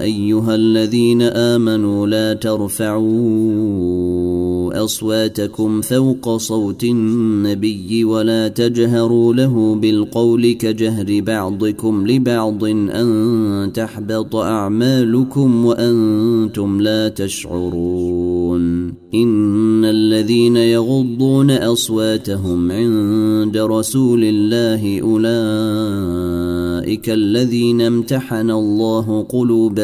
أيها الذين آمنوا لا ترفعوا أصواتكم فوق صوت النبي ولا تجهروا له بالقول كجهر بعضكم لبعض أن تحبط أعمالكم وأنتم لا تشعرون إن الذين يغضون أصواتهم عند رسول الله أولئك الذين امتحن الله قلوبهم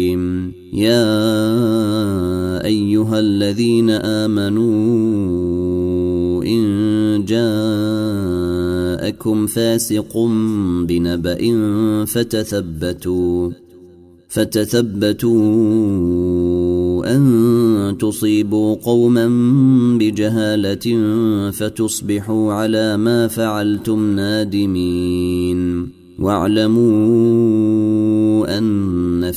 يا أيها الذين آمنوا إن جاءكم فاسق بنبأ فتثبتوا فتثبتوا أن تصيبوا قوما بجهالة فتصبحوا على ما فعلتم نادمين. واعلموا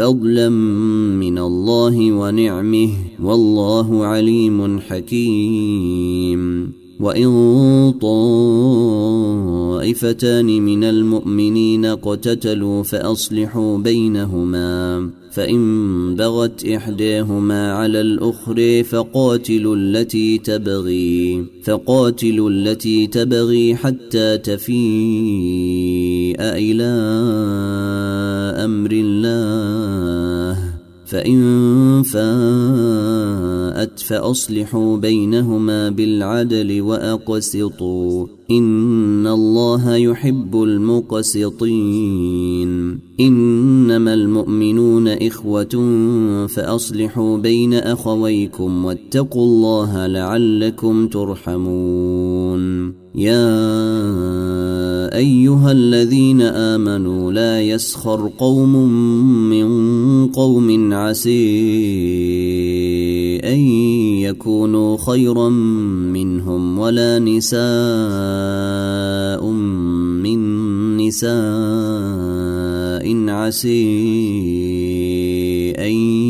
فضلا من الله ونعمه والله عليم حكيم. وإن طائفتان من المؤمنين اقتتلوا فأصلحوا بينهما فإن بغت إحداهما على الأخرى فقاتلوا التي تبغي فقاتلوا التي تبغي حتى تفيء إلى أمر الله فإن فاءت فأصلحوا بينهما بالعدل وأقسطوا. إن الله يحب المقسطين. إنما المؤمنون إخوة فأصلحوا بين أخويكم واتقوا الله لعلكم ترحمون. يا الذين آمنوا لا يسخر قوم من قوم عسي أن يكونوا خيرا منهم ولا نساء من نساء عسي أن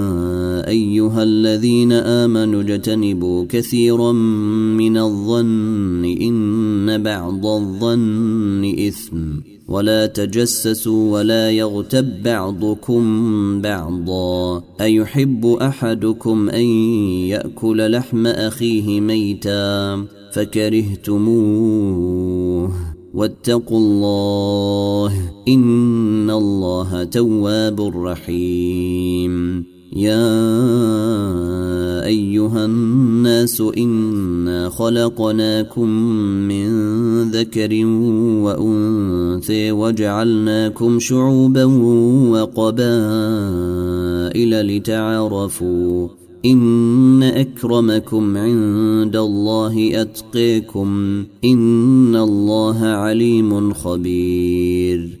أيها الذين آمنوا اجتنبوا كثيرا من الظن إن بعض الظن إثم ولا تجسسوا ولا يغتب بعضكم بعضا أيحب أحدكم أن يأكل لحم أخيه ميتا فكرهتموه واتقوا الله إن الله تواب رحيم يا أيها الناس إنا خلقناكم من ذكر وأنثى وجعلناكم شعوبا وقبائل لتعارفوا إن أكرمكم عند الله أتقيكم إن الله عليم خبير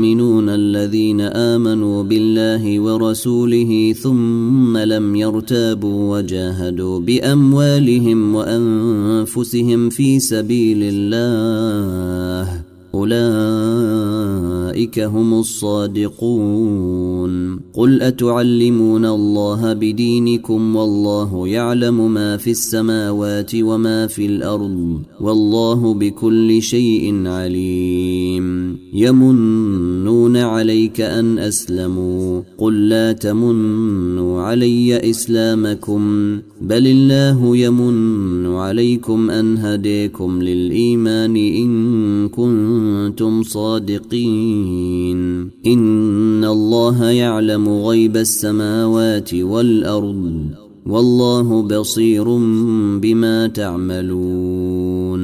الذين آمنوا بالله ورسوله ثم لم يرتابوا وجاهدوا بأموالهم وأنفسهم في سبيل الله أولئك هم الصادقون. قل أتعلمون الله بدينكم والله يعلم ما في السماوات وما في الأرض والله بكل شيء عليم. يمنون عليك أن أسلموا. قل لا تمنوا علي إسلامكم. بل الله يمن عليكم أن هديكم للإيمان إن كنتم صادقين. إن الله يعلم غيب السماوات والأرض والله بصير بما تعملون.